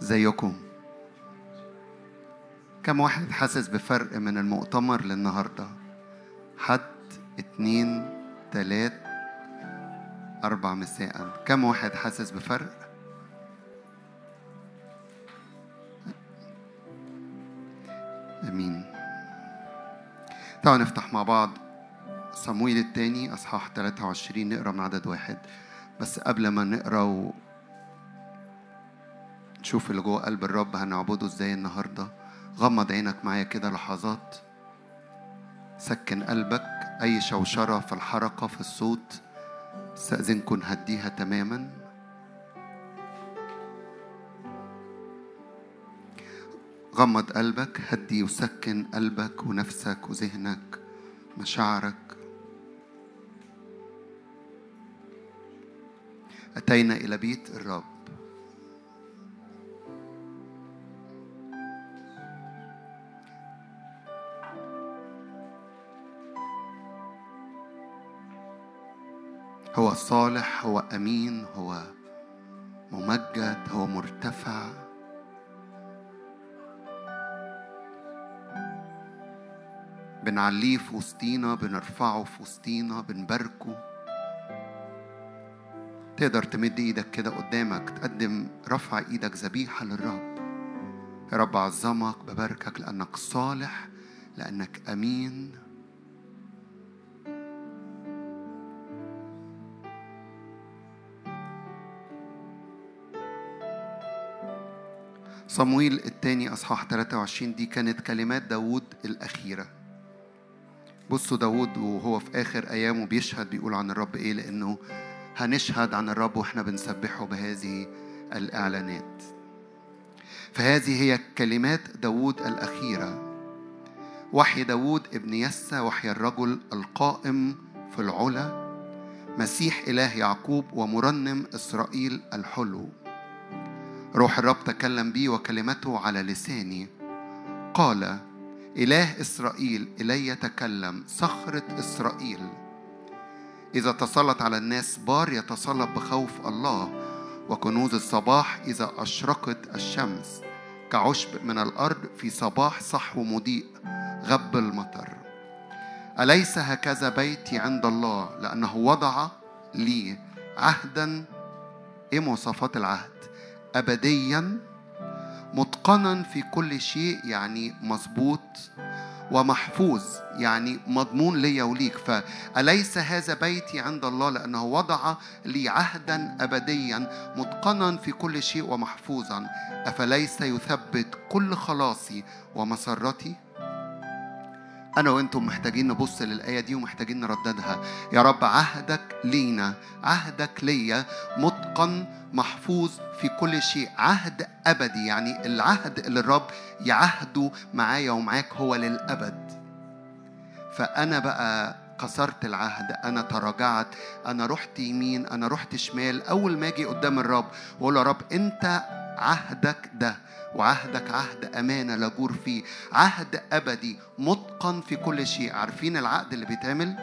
زيكم. كم واحد حاسس بفرق من المؤتمر للنهاردة؟ حد اتنين تلات أربع مساء. كم واحد حاسس بفرق؟ أمين. تعالوا نفتح مع بعض. صمويل الثاني أصحاح 23 نقرأ من عدد واحد. بس قبل ما نقرأ و... نشوف اللي جوه قلب الرب هنعبده إزاي النهارده. غمض عينك معايا كده لحظات. سكن قلبك. أي شوشرة في الحركة في الصوت استأذنكم نهديها تماما. غمض قلبك هدي وسكن قلبك ونفسك وذهنك مشاعرك. أتينا إلى بيت الرب. هو صالح هو أمين هو ممجد هو مرتفع. بنعليه في وسطينا بنرفعه في وسطينا بنباركه. تقدر تمد إيدك كده قدامك تقدم رفع إيدك ذبيحة للرب. يا رب أعظمك بباركك لأنك صالح لأنك أمين. صمويل الثاني أصحاح 23 دي كانت كلمات داود الأخيرة. بصوا داود وهو في آخر أيامه بيشهد بيقول عن الرب إيه؟ لأنه هنشهد عن الرب وإحنا بنسبحه بهذه الإعلانات. فهذه هي كلمات داود الأخيرة. وحي داود ابن يسى وحي الرجل القائم في العلا مسيح إله يعقوب ومرنم إسرائيل الحلو. روح الرب تكلم بي وكلمته على لساني. قال إله إسرائيل إلي تكلم صخرة إسرائيل. إذا تسلط على الناس بار يتسلط بخوف الله وكنوز الصباح إذا أشرقت الشمس. كعشب من الأرض في صباح صحو مضيء غب المطر. أليس هكذا بيتي عند الله؟ لأنه وضع لي عهدا إيه مواصفات العهد. أبديا متقنا في كل شيء يعني مظبوط ومحفوظ يعني مضمون ليا وليك. فأليس هذا بيتي عند الله؟ لأنه وضع لي عهدا أبديا متقنا في كل شيء ومحفوظا. أفليس يثبت كل خلاصي ومسرتي؟ أنا وأنتم محتاجين نبص للآية دي ومحتاجين نرددها. يا رب عهدك لينا عهدك ليا متقن محفوظ في كل شيء. عهد أبدي يعني العهد اللي الرب يعهده معايا ومعاك هو للأبد. فأنا بقى كسرت العهد أنا تراجعت أنا رحت يمين أنا رحت شمال. أول ما أجي قدام الرب وأقول يا رب أنت عهدك ده وعهدك عهد أمانة لا جور فيه. عهد أبدي متقن في كل شيء. عارفين العقد اللي بيتعمل؟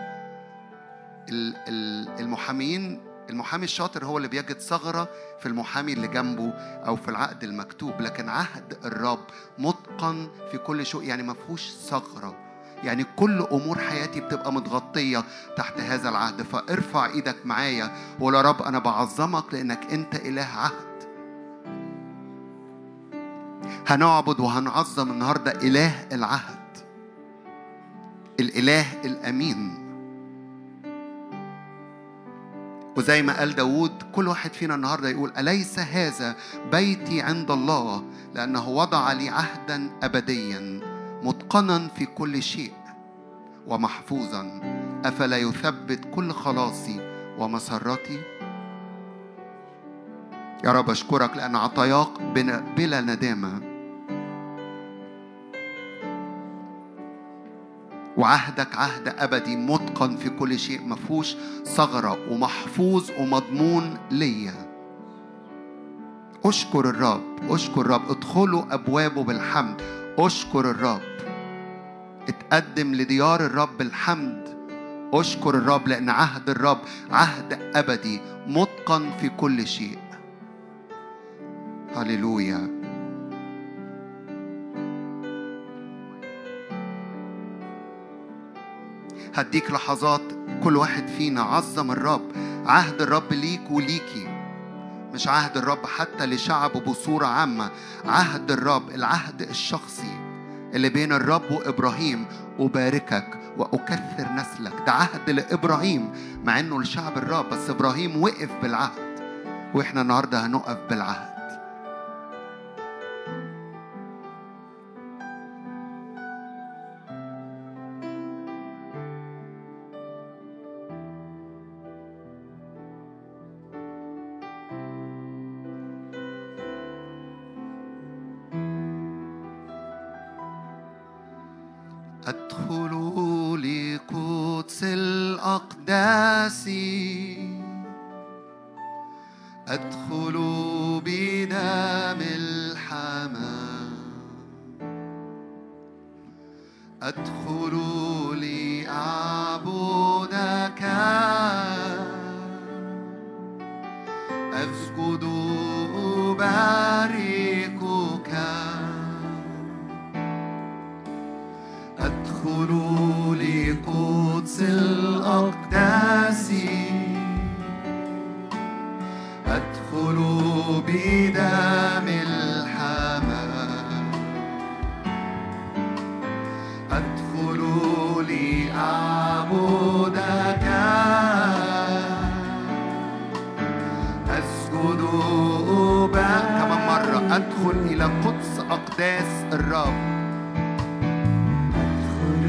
المحاميين المحامي الشاطر هو اللي بيجد ثغرة في المحامي اللي جنبه أو في العقد المكتوب. لكن عهد الرب متقن في كل شيء. يعني ما فيهوش ثغرة. يعني كل أمور حياتي بتبقى متغطية تحت هذا العهد. فارفع إيدك معايا وقول يا رب أنا بعظمك لأنك أنت إله عهد. هنعبد وهنعظم النهارده إله العهد. الإله الأمين. وزي ما قال داود كل واحد فينا النهارده يقول أليس هذا بيتي عند الله؟ لأنه وضع لي عهدا أبديا متقنا في كل شيء ومحفوظا. أفلا يثبت كل خلاصي ومسرتي؟ يا رب أشكرك لأن عطاياك بلا ندامة. وعهدك عهد أبدي متقن في كل شيء مفهوش ثغرة ومحفوظ ومضمون ليا. أشكر الرب أشكر الرب. ادخلوا أبوابه بالحمد. أشكر الرب. اتقدم لديار الرب الحمد أشكر الرب لأن عهد الرب عهد أبدي متقن في كل شيء. هللويا هديك لحظات كل واحد فينا عظم الرب عهد الرب ليك وليكي. مش عهد الرب حتى لشعبه بصورة عامة عهد الرب العهد الشخصي اللي بين الرب وإبراهيم أباركك وأكثر نسلك. ده عهد لإبراهيم مع إنه لشعب الرب بس إبراهيم وقف بالعهد. وإحنا النهاردة هنقف بالعهد. أدخل إلى قدس أقداس الرب. أدخل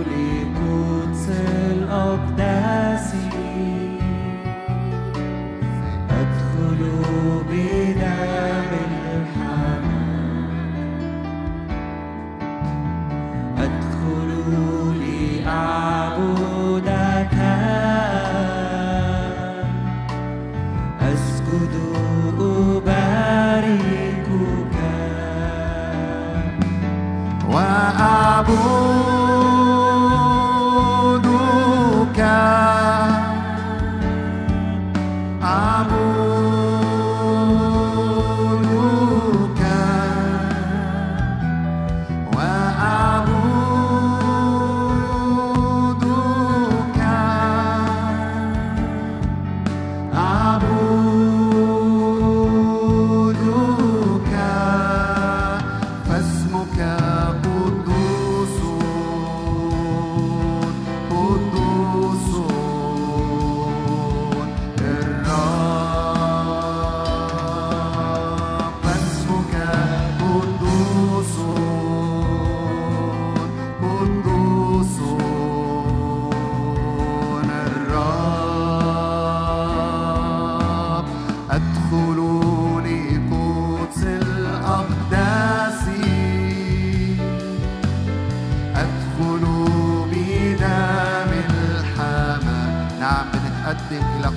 لقدس الأقداس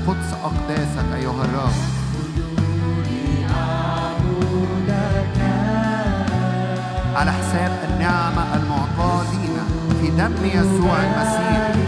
قدس أقداسك أيها الرب. على حساب النعمة المعطاة لينا في دم يسوع المسيح.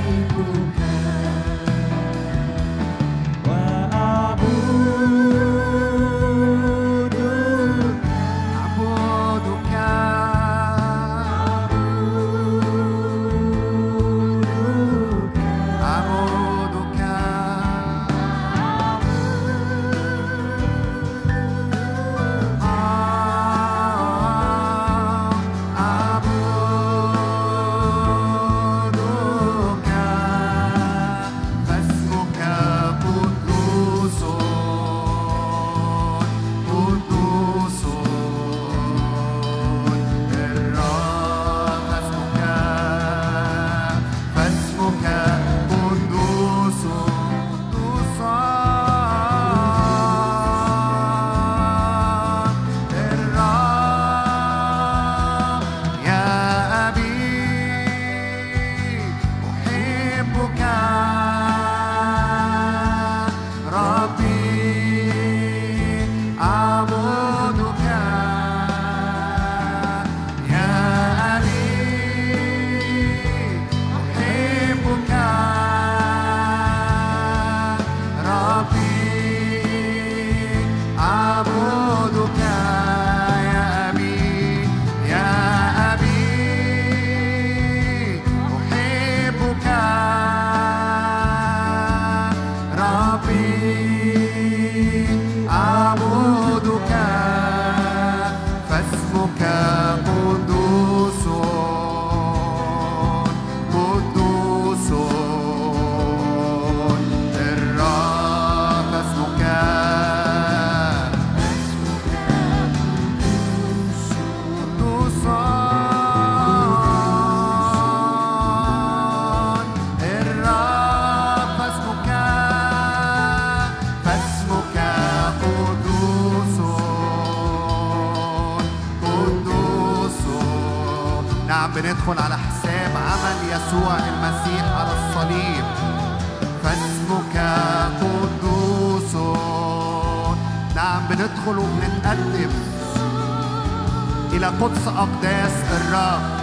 بندخل على حساب عمل يسوع المسيح على الصليب. فاسمك قدوس. نعم بندخل وبنتقدم إلى قدس أقداس الرب.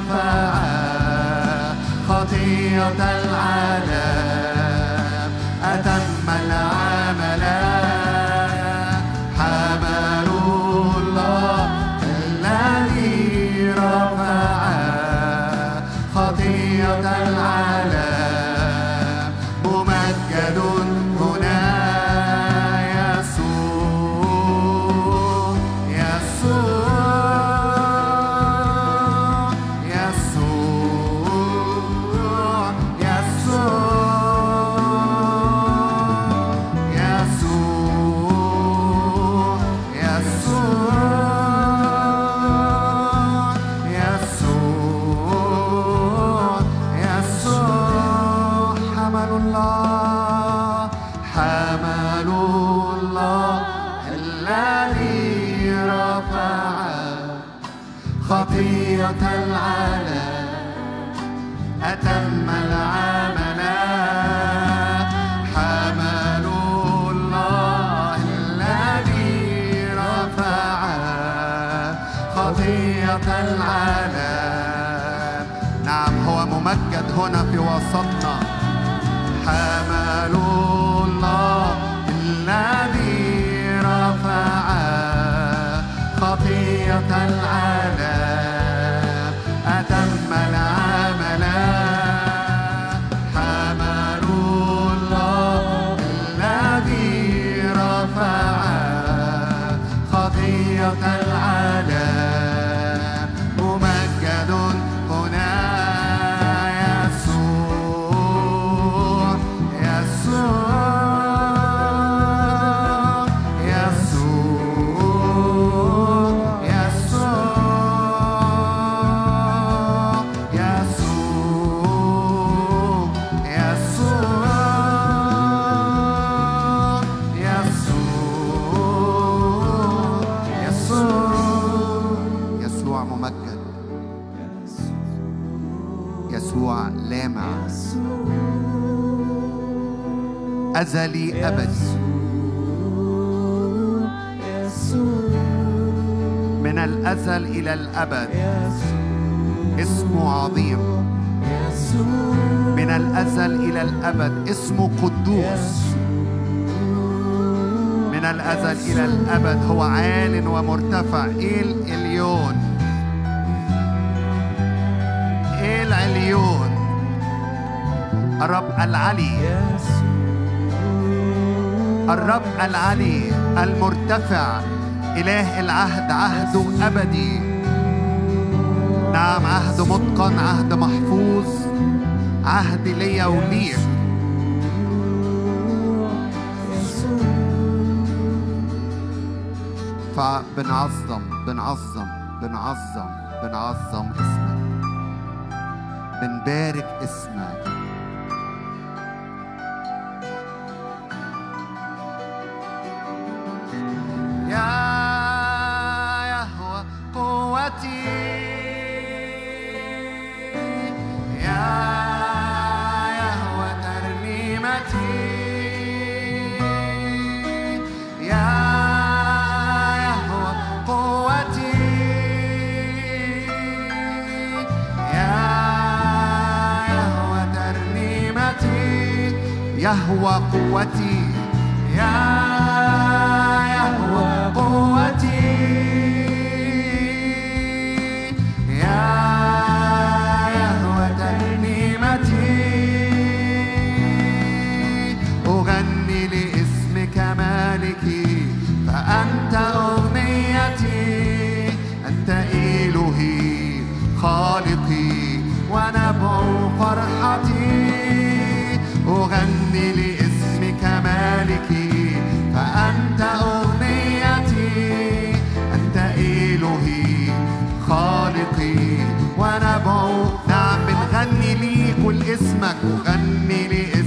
رفع خطيئة of the light. أزلي أبدي من الأزل إلى الأبد. اسمه عظيم. من الأزل إلى الأبد. اسمه قدوس. من الأزل إلى الأبد. هو عال ومرتفع. إيل إليون. إيل عليون. الرب العلي. الرب العلي المرتفع إله العهد عهده أبدي. نعم عهد متقن عهد محفوظ. عهد ليا وليك فبنعظم بنعظم بنعظم بنعظم اسمك. بنبارك اسمك. قوتي قول اسمك وغني لإسمك.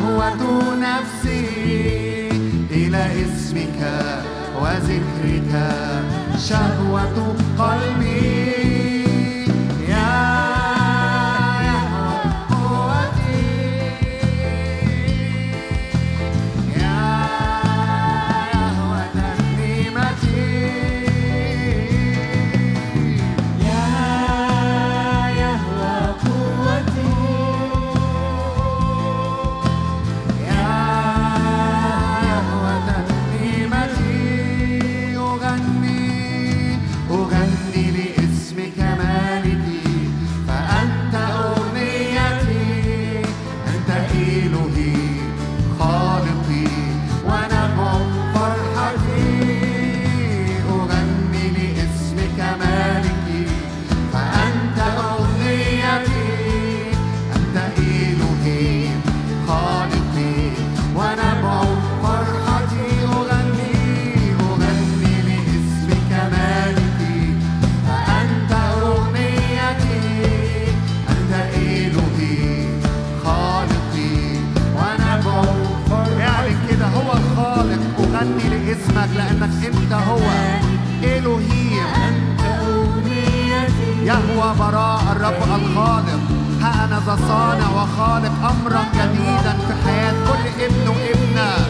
شهوة نفسي إلى اسمك وذكرك شهوة قلبي. البراء الرب الخالق. ها أنا ذا صانع وخالق أمرا جديدا في حياة كل ابن وابنة.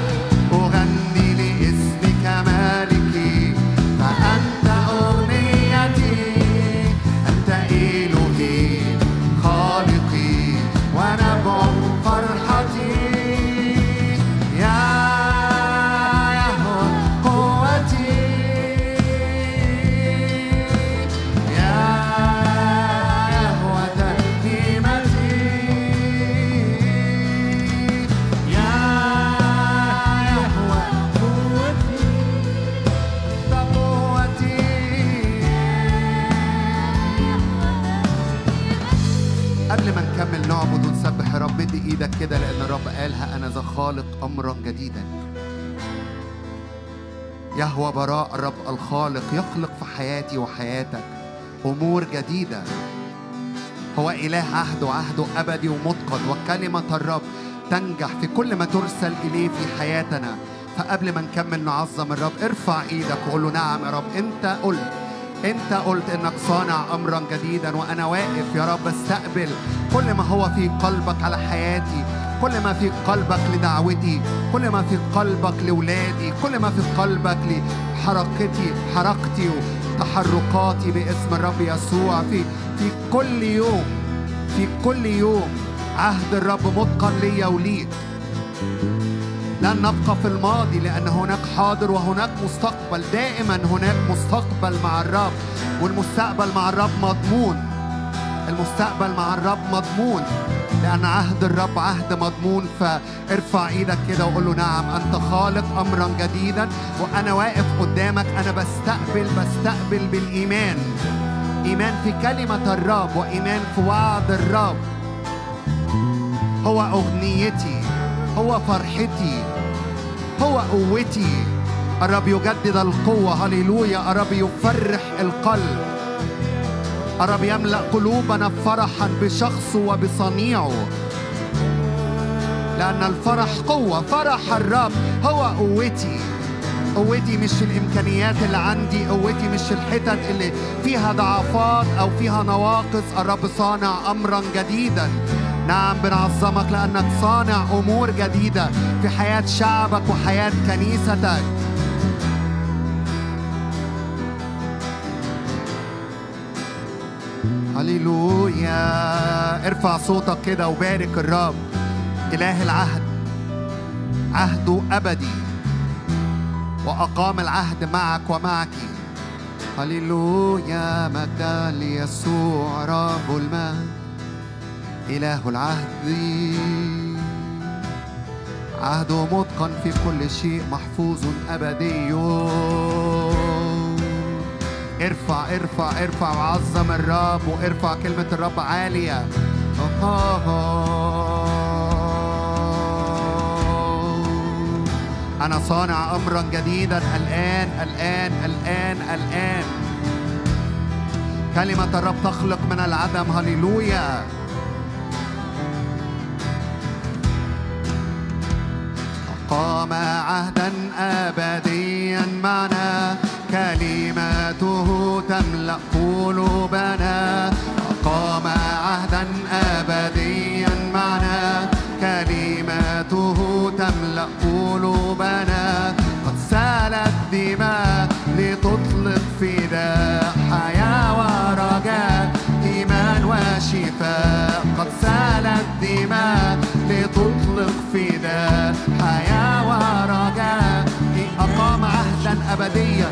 الخالق يخلق في حياتي وحياتك أمور جديدة. هو إله عهد وعهده أبدي ومتقن وكلمة الرب تنجح في كل ما ترسل إليه في حياتنا. فقبل ما نكمل نعظم الرب ارفع إيدك وقول له نعم يا رب أنت قلت أنت قلت إنك صانع أمرا جديدا وأنا واقف يا رب استقبل كل ما هو في قلبك على حياتي. كل ما في قلبك لدعوتي كل ما في قلبك لولادي كل ما في قلبك لحركتي حركتي وتحركاتي باسم الرب يسوع. في في كل يوم في كل يوم عهد الرب متقن ليا وليك. لن نبقى في الماضي لأن هناك حاضر وهناك مستقبل. دائما هناك مستقبل مع الرب والمستقبل مع الرب مضمون. المستقبل مع الرب مضمون. لأن عهد الرب عهد مضمون فارفع إيدك كده وقول له نعم أنت خالق أمرا جديدا وأنا واقف قدامك أنا بستقبل بستقبل بالإيمان. إيمان في كلمة الرب وإيمان في وعد الرب. هو أغنيتي هو فرحتي هو قوتي. الرب يجدد القوة هللويا. الرب يفرح القلب. الرب يملأ قلوبنا فرحا بشخصه وبصنيعه لأن الفرح قوة فرح الرب هو قوتي. قوتي مش الإمكانيات اللي عندي قوتي مش الحتت اللي فيها ضعفات أو فيها نواقص. الرب صانع أمرا جديدا. نعم بنعظمك لأنك صانع أمور جديدة في حياة شعبك وحياة كنيستك. هللويا. ارفع صوتك كده وبارك الرب. إله العهد. عهده أبدي. وأقام العهد معك ومعك. هللويا. مجدا ليسوع رب المجد. إله العهد. عهده متقن في كل شيء محفوظ أبدي. ارفع ارفع ارفع وعظم الرب وارفع كلمة الرب عالية. أنا صانع أمرا جديدا الآن الآن الآن الآن. كلمة الرب تخلق من العدم. هللويا. قام عهدا أبديا تملأ قلوبنا قام عهدا أبديا معنا. كلماته تملأ قلوبنا. قد سالت دماء لتطلق فداء حياة ورجاء إيمان وشفاء. قد سالت دماء لتطلق فداء حياة ورجاء. أقام عهدا أبديا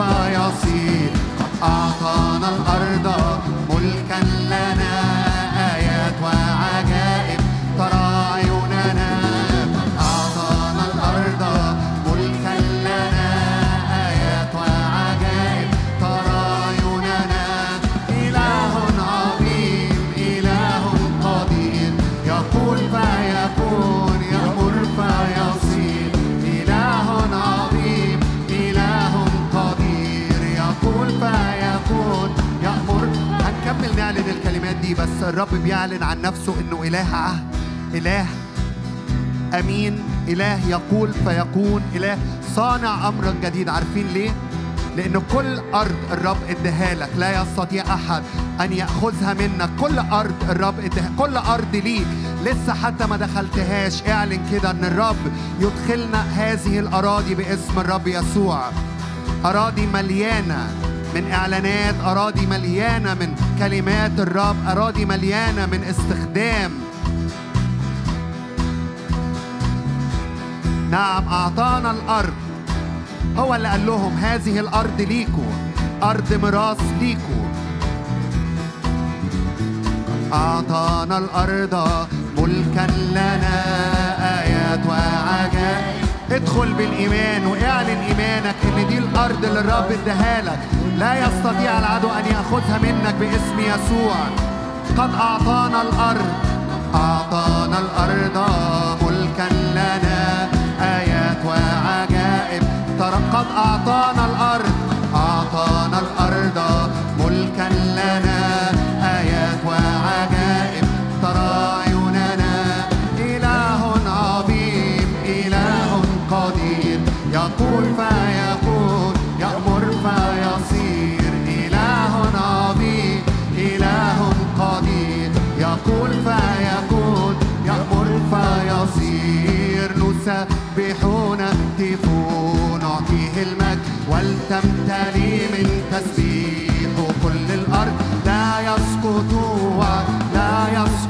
فيصير قد أعطانا الأرض بس الرب بيعلن عن نفسه إنه إله عهد إله. أمين. إله يقول فيكون. إله صانع أمرا جديد. عارفين ليه؟ لأن كل أرض الرب إداها لك. لا يستطيع أحد أن يأخذها منك. كل أرض الرب إداها كل أرض ليك. لسه حتى ما دخلتهاش. اعلن كده أن الرب يدخلنا هذه الأراضي باسم الرب يسوع. أراضي مليانة من إعلانات أراضي مليانة من كلمات الرب أراضي مليانة من استخدام. نعم أعطانا الأرض. هو اللي قال لهم هذه الأرض ليكوا. أرض ميراث ليكوا. أعطانا الأرض ملكا لنا آيات وعجائب. ادخل بالإيمان واعلن إيمانك إن دي الأرض اللي الرب اداها لك. لا يستطيع العدو أن يأخذها منك باسم يسوع. قد أعطانا الأرض. أعطانا الأرض ملكا لنا. آيات وعجائب. ترى قد أعطانا الأرض. أعطانا الأرض ملكا لنا.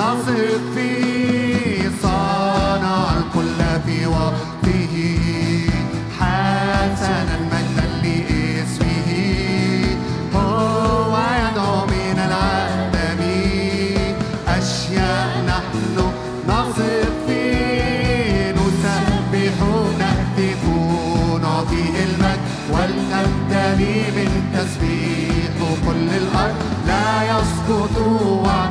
نثق فيه صنع الكل في وقته. حسنا مجدا لاسمه. هو يدعو من العدم. أشياء نحن نثق فيه نسبح نهتف نعطيه المجد ولتمتلي من تسبيح كل الأرض. لا يسقط وعد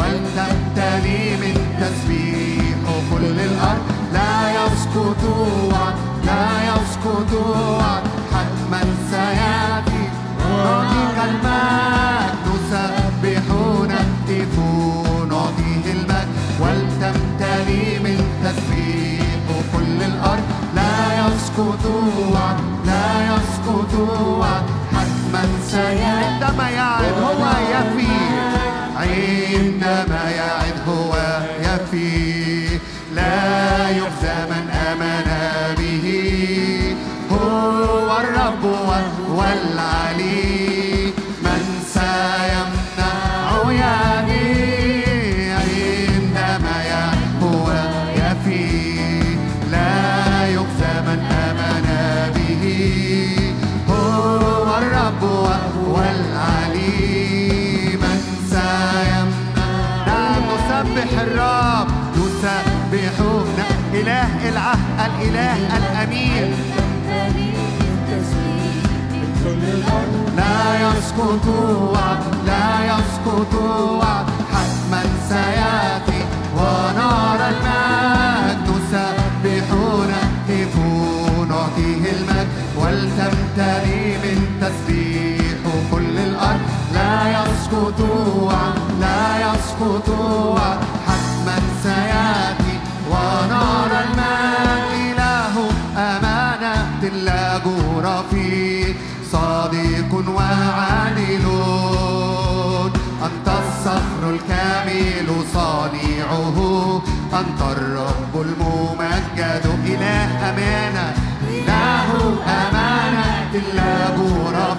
المجد لا يسقط وعد لا يسقط وعد حتما سيأتي ونرى المجد نسبحون هتفوا نعطيه المجد ولتمتلي من تسبيح كل الأرض. لا يسقط وعد لا يسقط وعد حتما سيأتي ونرى المجد. إله أمانة لا جور فيه. صادق وعادل. أنت الصخر الكامل صانعه. أنت الرب الممجد. إله أمانة. إله أمانة. لا جور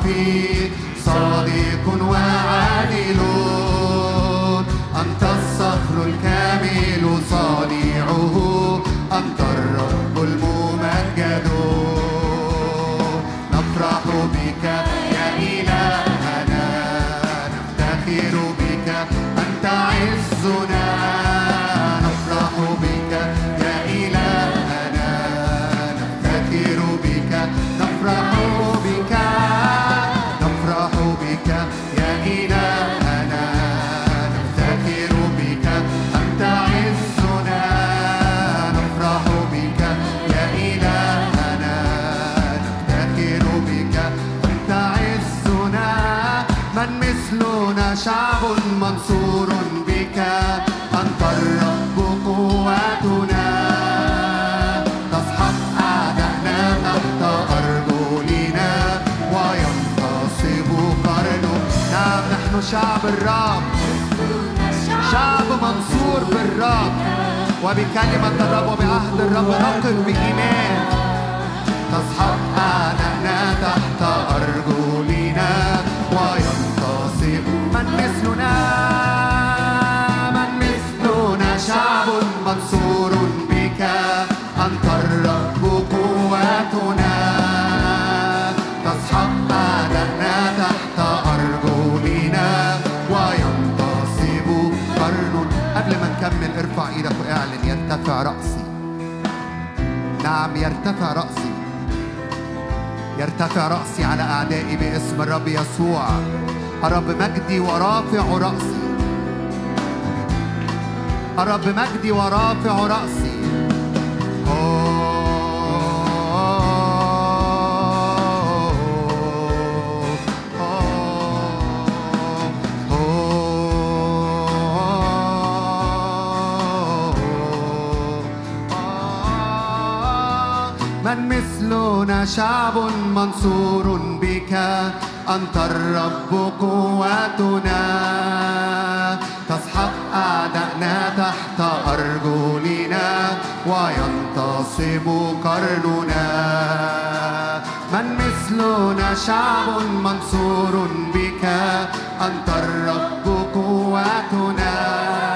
نحن شعب منصور بالرب وبكلمة الرب وبعهد الرب نقف بإيمان. تسحق أعدائنا تحت أرجلنا وينتصب من مثلنا. نعم يرتفع رأسي. يرتفع رأسي على أعدائي باسم الرب يسوع. الرب مجدي ورافع رأسي. الرب مجدي ورافع رأسي. مثلنا شعب منصور بك. أنت الرب قوتنا تسحق أعدائنا تحت أرجلنا وينتصب قرننا. من مثلنا شعب منصور بك. أنت الرب قوتنا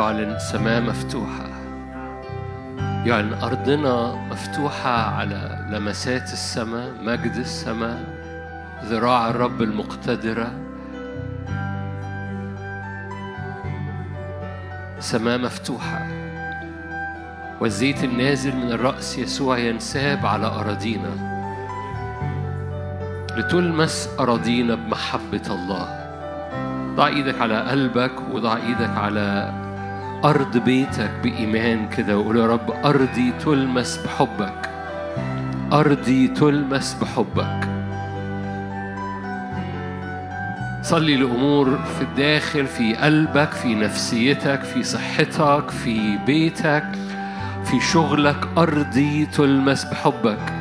يعلن سماء مفتوحة. يعلن أرضنا مفتوحة على لمسات السماء مجد السماء ذراع الرب المقتدرة. سماء مفتوحة. والزيت النازل من الرأس يسوع ينساب على أراضينا. لتلمس أراضينا بمحبة الله. ضع إيدك على قلبك وضع إيدك على أرض بيتك بإيمان كده وقول يا رب أرضي تلمس بحبك. أرضي تلمس بحبك. صلي لأمور في الداخل في قلبك في نفسيتك في صحتك في بيتك في شغلك. أرضي تلمس بحبك.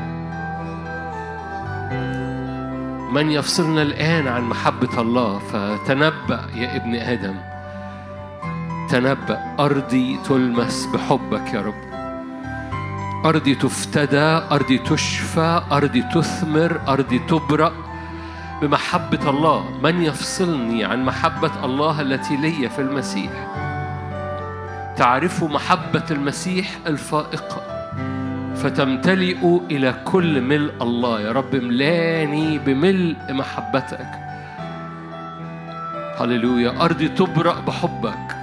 من يفصلنا الآن عن محبة الله فتنبأ يا ابن آدم. تنبأ أرضي تلمس بحبك يا رب. أرضي تفتدى أرضي تشفى أرضي تثمر أرضي تبرأ بمحبة الله. من يفصلني عن محبة الله التي لي في المسيح؟ تعرف محبة المسيح الفائقة؟ فتمتلئ إلى كل ملء الله يا رب. املاني بملء محبتك. هللويا. أرضي تبرأ بحبك.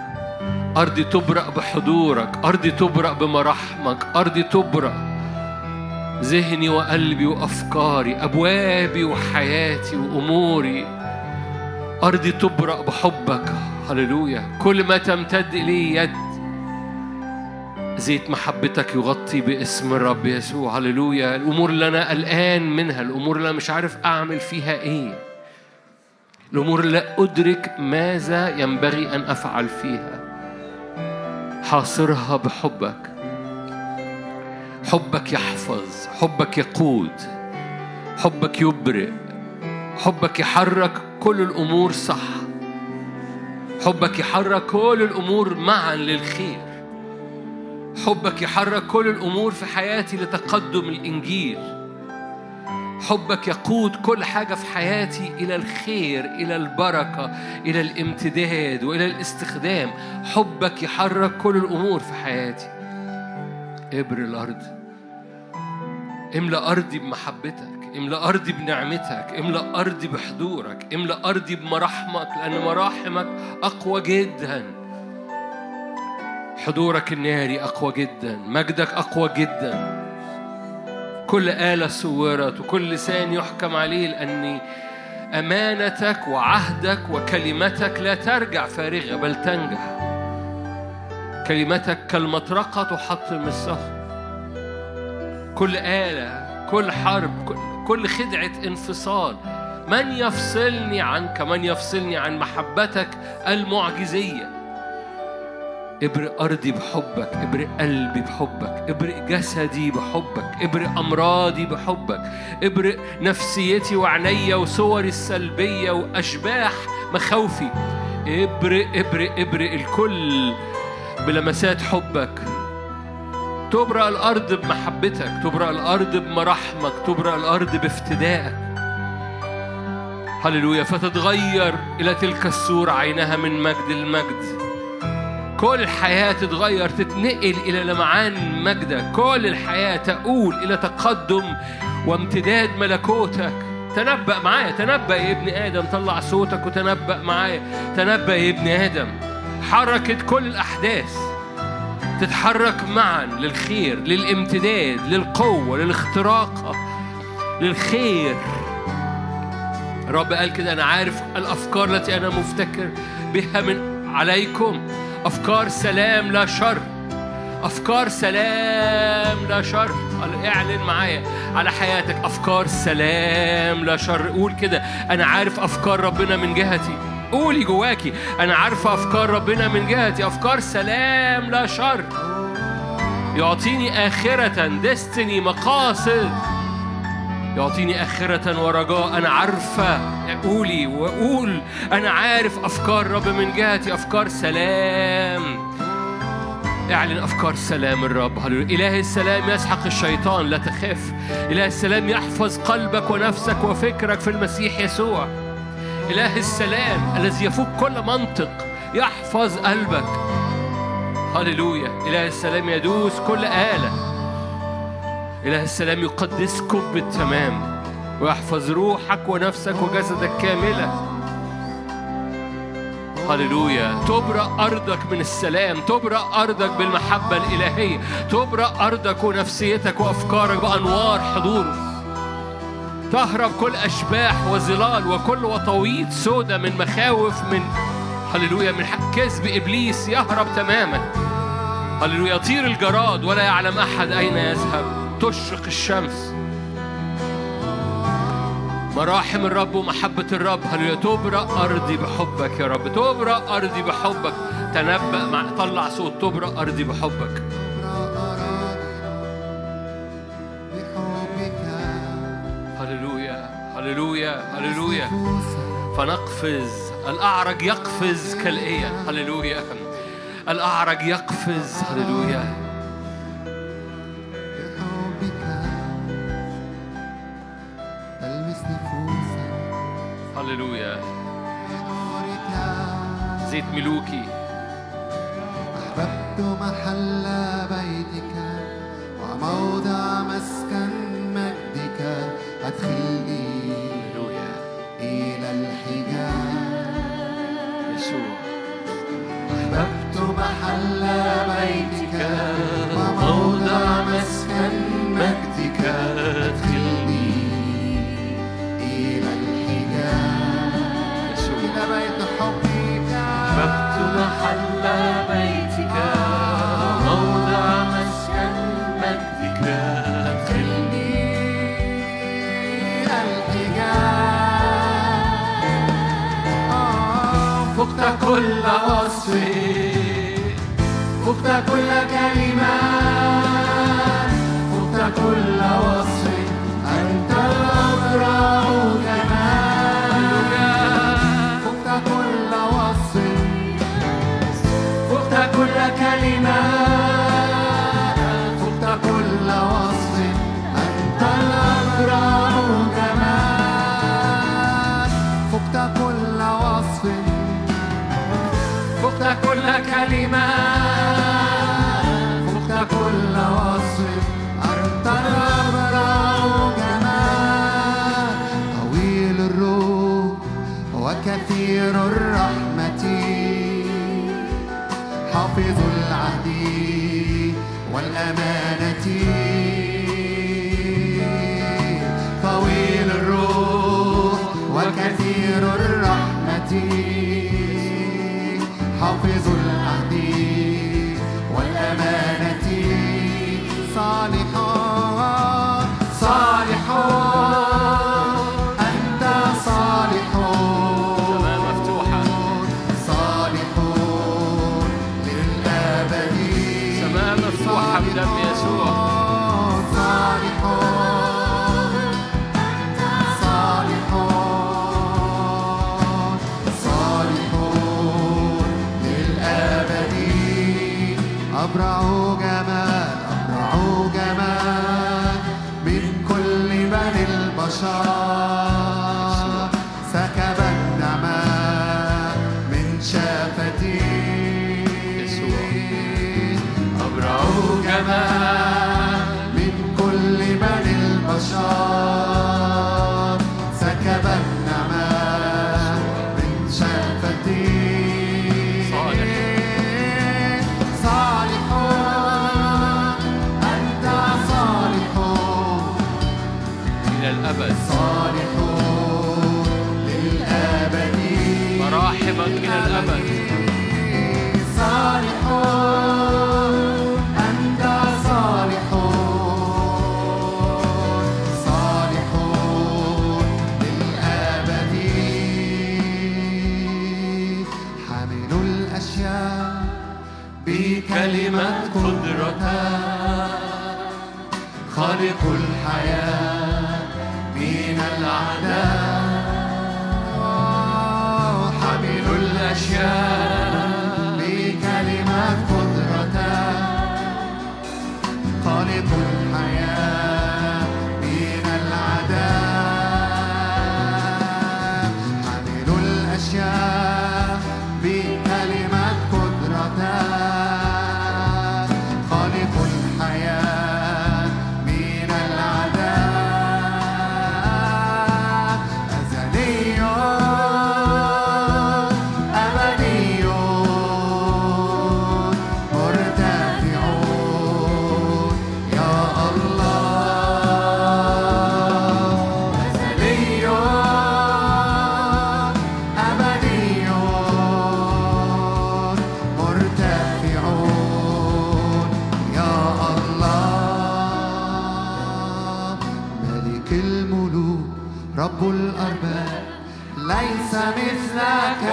أرضي تبرأ بحضورك أرضي تبرأ بمراحمك أرضي تبرأ ذهني وقلبي وأفكاري أبوابي وحياتي وأموري. أرضي تبرأ بحبك هللويا. كل ما تمتد إليه يد. زيت محبتك يغطي باسم الرب يسوع هللويا. الأمور اللي أنا قلقان منها الأمور اللي أنا مش عارف أعمل فيها إيه. الأمور اللي لا أدرك ماذا ينبغي أن أفعل فيها. حاصرها بحبك. حبك يحفظ حبك يقود حبك يبرئ حبك يحرك كل الأمور صح. حبك يحرك كل الأمور معا للخير. حبك يحرك كل الأمور في حياتي لتقدم الإنجيل. حبك يقود كل حاجة في حياتي إلى الخير إلى البركة إلى الامتداد وإلى الاستخدام. حبك يحرك كل الأمور في حياتي. ابر الأرض. املأ أرضي بمحبتك املأ أرضي بنعمتك املأ أرضي بحضورك املأ أرضي بمراحمك لأن مراحمك أقوى جدا. حضورك الناري أقوى جدا. مجدك أقوى جدا. كل آلة صورت وكل لسان يحكم عليه لأن أمانتك وعهدك وكلمتك لا ترجع فارغة بل تنجح. كلمتك كالمطرقة تحطم الصخر. كل آلة كل حرب كل, خدعة انفصال. من يفصلني عنك؟ من يفصلني عن محبتك المعجزية؟ ابرئ أرضي بحبك ابرئ قلبي بحبك ابرئ جسدي بحبك ابرئ أمراضي بحبك ابرئ نفسيتي وعينيا وصوري السلبية وأشباح مخاوفي. ابرئ ابرئ ابرئ الكل بلمسات حبك. تبرأ الأرض بمحبتك تبرأ الأرض بمراحمك تبرأ الأرض بافتدائك. هللويا فتتغير إلى تلك الصورة عينها من مجد المجد. كل الحياة تتغير تتنقل إلى لمعان مجدك. كل الحياة تؤول إلى تقدم وامتداد ملكوتك. تنبأ معايا تنبأ يا ابن آدم. طلع صوتك وتنبأ معايا. تنبأ يا ابن آدم. حركت كل الأحداث تتحرك معا للخير للامتداد للقوة للاختراق للخير. الرب قال كده أنا عارف الأفكار التي أنا مفتكر بها من عليكم. أفكار سلام لا شر. أفكار سلام لا شر. اعلن معايا على حياتك. أفكار سلام لا شر. قول كده. أنا عارف أفكار ربنا من جهتي. قولي جواكي. أنا عارفة أفكار ربنا من جهتي. أفكار سلام لا شر. يعطيني آخرة. ديستني مقاصد. يعطيني آخرة ورجاء. أنا عارفة قولي وقول. أنا عارف أفكار رب من جهتي أفكار سلام. اعلن أفكار سلام الرب. هللويا إله السلام يسحق الشيطان. لا تخاف. إله السلام يحفظ قلبك ونفسك وفكرك في المسيح يسوع. إله السلام الذي يفوق كل منطق يحفظ قلبك. هللويا. إله السلام يدوس كل آلة. إله السلام يقدسكم بالتمام. ويحفظ روحك ونفسك وجسدك كاملة. هللويا. تبرأ أرضك من السلام. تبرأ أرضك بالمحبة الإلهية. تبرأ أرضك ونفسيتك وأفكارك بأنوار حضوره تهرب كل أشباح وظلال وكل وطويط سودة من مخاوف من هللويا. من كذب إبليس يهرب تماما. هللويا يطير الجراد ولا يعلم أحد أين يذهب. تشرق الشمس. مراحم الرب ومحبة الرب. هللويا تبرأ أرضي بحبك يا رب. تبرأ أرضي بحبك. تنبأ مع طلع صوت. تبرأ أرضي بحبك. هللويا هللويا هللويا. فنقفز. الأعرج يقفز كالإية. هللويا. الأعرج يقفز. هللويا. هللويا. زيت ملوكي. أحببت محل بيتك وموضع مسكن مجدك. أدخلني هللويا. إلى الحجاب يسوع. أحببت محل بيتك وموضع مسكن مجدك أدخلني إلى الحجاب يسوع إلى بيت حبك أحببت محل بيتك موضع مسكن مجدك أدخلني إلى الحجاب فقت كل وصف فقت كل كلمة فقت كل وصف أنت الأبرع كل وصف فقت كل كلمة. حافظ خالق الحياة. رب الأرباب ليس مثلك.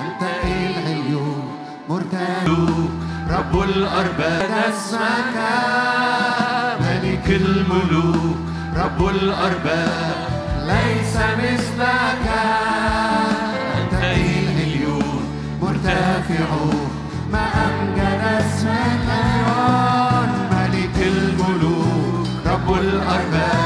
أنت العيون مرتاح رب الأرباب اسمك ملك الملوك. رب الأرباب ليس مثلك. أنت العيون مرتفع. ما أمجد اسمك. ملك الملوك. رب الأرباب.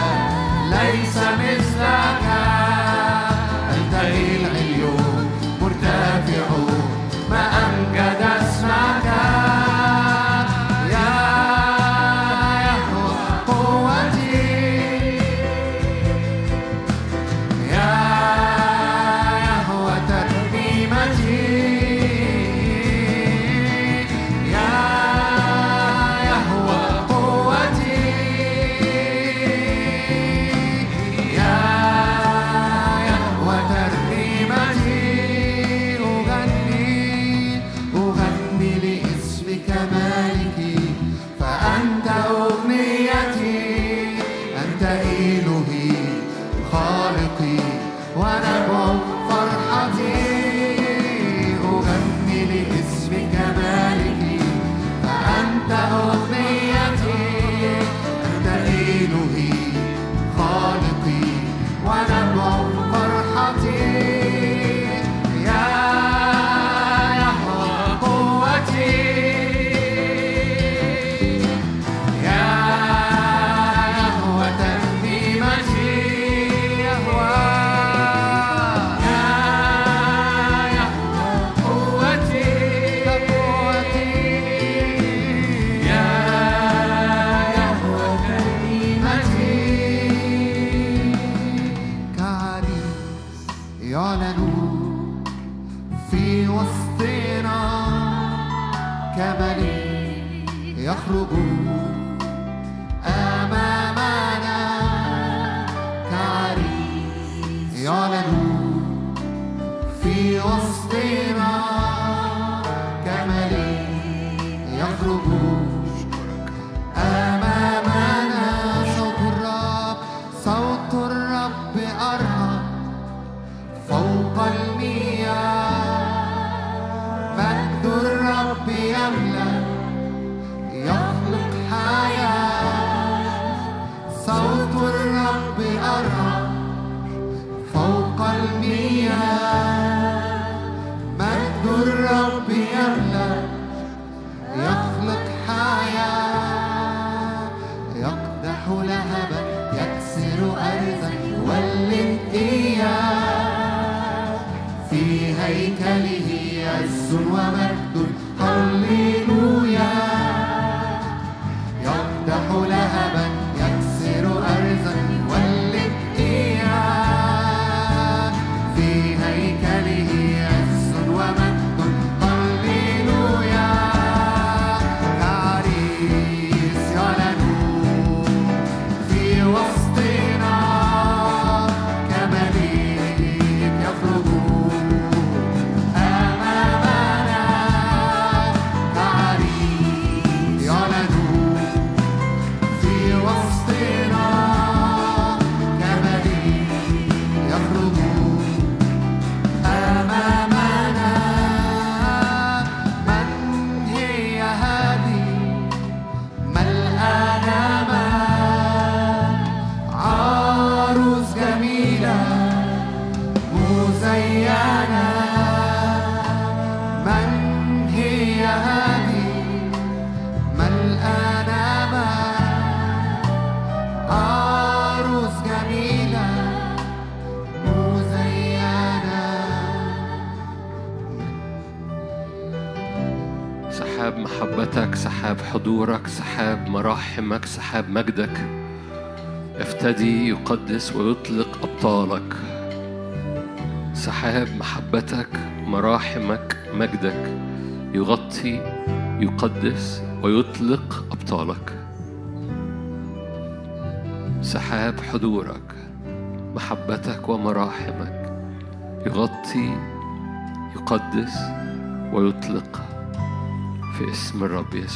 حضورك سحاب مراحمك سحاب مجدك. افتدي يقدس ويطلق أبطالك. سحاب محبتك مراحمك مجدك. يغطي يقدس ويطلق أبطالك. سحاب حضورك محبتك ومراحمك. يغطي يقدس ويطلق في اسم الرب يسوع.